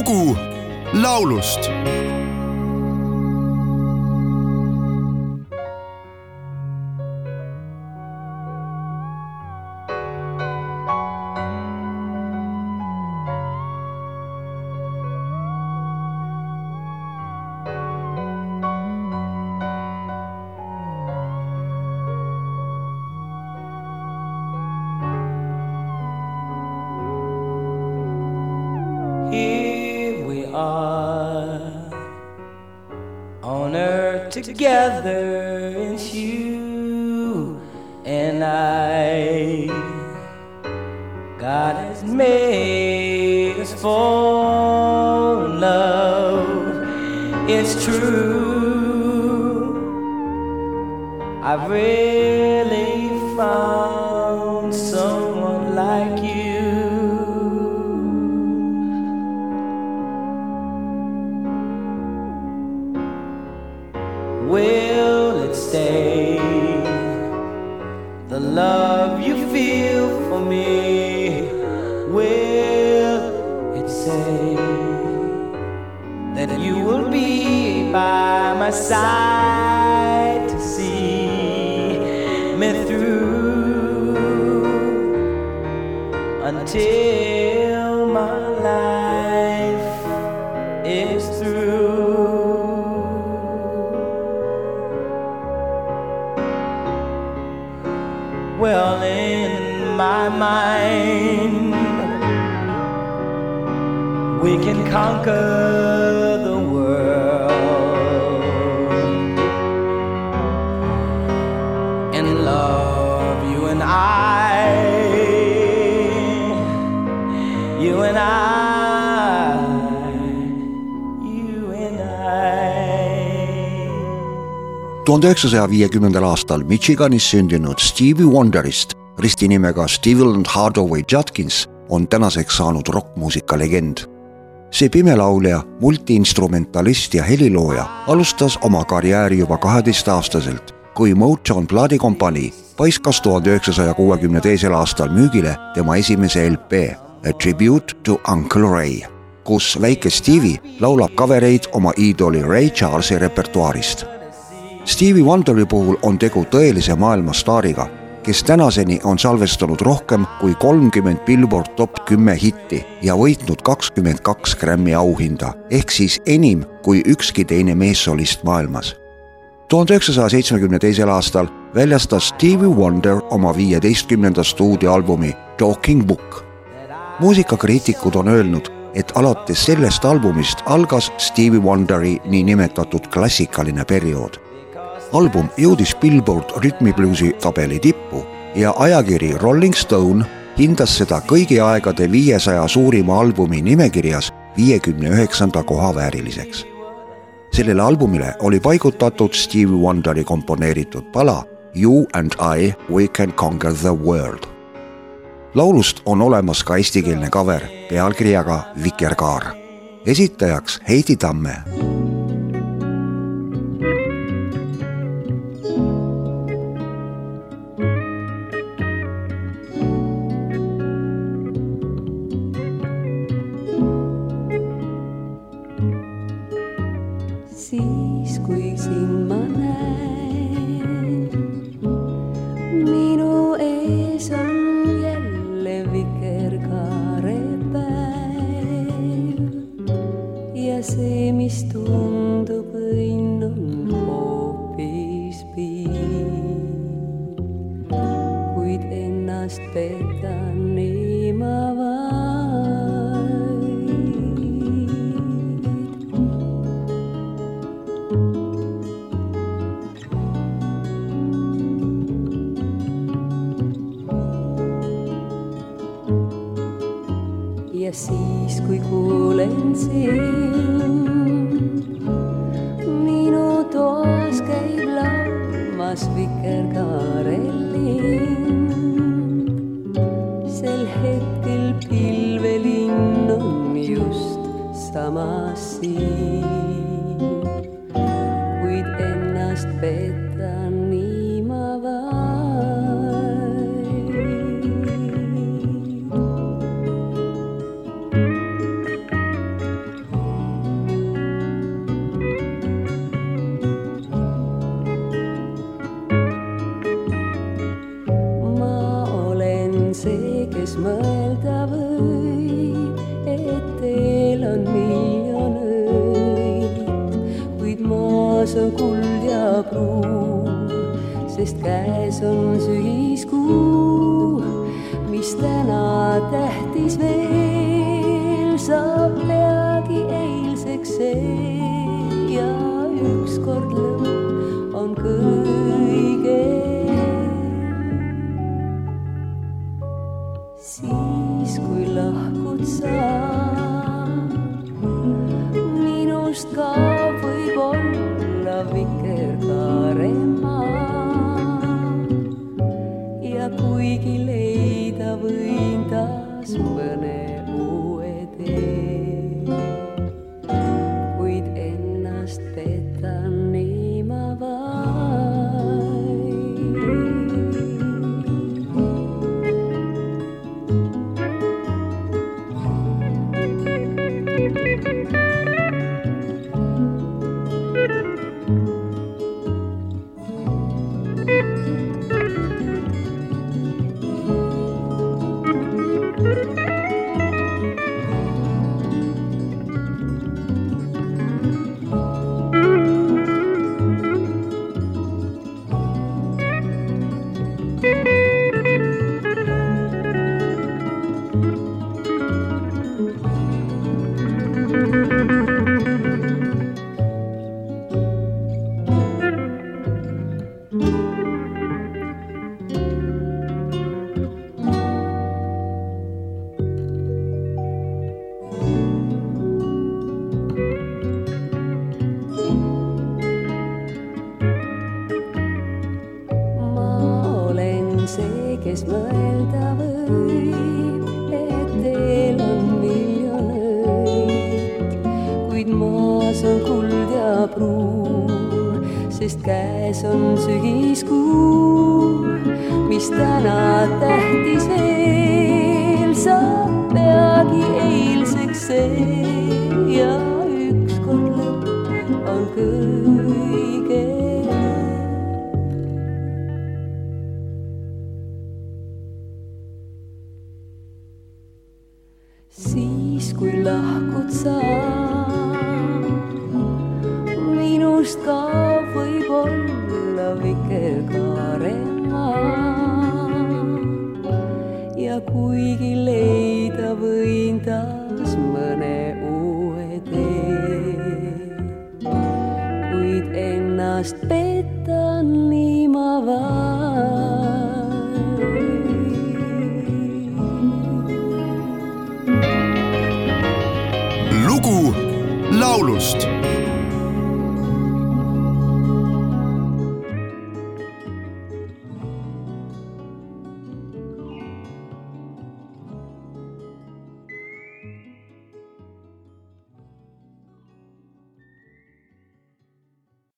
lugu laulust are on earth together, it's you and I. God has made us for love, it's true. I really found Will it stay? The love you feel for me, will it say that you will be by my side to see me through until well in my mind. We can conquer tuhande üheksasaja viiekümnendal aastal Michiganis sündinud Stevie Wonderist ristinimega Steven Hardaway Judkins on tänaseks saanud rokkmuusika legend. see pimelaulja, multiinstrumentalist ja helilooja alustas oma karjääri juba kaheteistaastaselt, kui Motown plaadikompanii paiskas tuhande üheksasaja kuuekümne teisel aastal müügile tema esimese LP A Tribute to Uncle Ray, kus väike Stevie laulab kavereid oma iidoli Ray Charlesi repertuaarist Stevie Wonderi puhul on tegu tõelise maailmastaariga, kes tänaseni on salvestanud rohkem kui kolmkümmend Billboard top kümme hitti ja võitnud kakskümmend kaks Grammy auhinda ehk siis enim kui ükski teine meessolist maailmas. tuhande üheksasaja seitsmekümne teisel aastal väljastas Stevie Wonder oma viieteistkümnenda stuudioalbumi Talking Book. muusikakriitikud on öelnud, et alates sellest albumist algas Stevie Wonderi niinimetatud klassikaline periood album jõudis Billboard rütmibluusi tabeli tippu ja ajakiri Rolling Stone hindas seda kõigi aegade viiesaja suurima albumi nimekirjas viiekümne üheksanda koha vääriliseks. sellele albumile oli paigutatud Stevie Wonderi komponeeritud pala You and I, we can conquer the world. laulust on olemas ka eestikeelne cover pealkirjaga Vikerkaar. esitajaks Heidi Tamme kui kes mõelda võib, et teel on miljon öid, kuid maas on kuld ja pruun, sest käes on sügiskuu, mis täna tähtis veel saab sest käes on sügiskuu, mis täna tähtis veel saab peagi eilseks see võin taas mõne uue tee, kuid ennast petan nii ma vaid. lugu laulust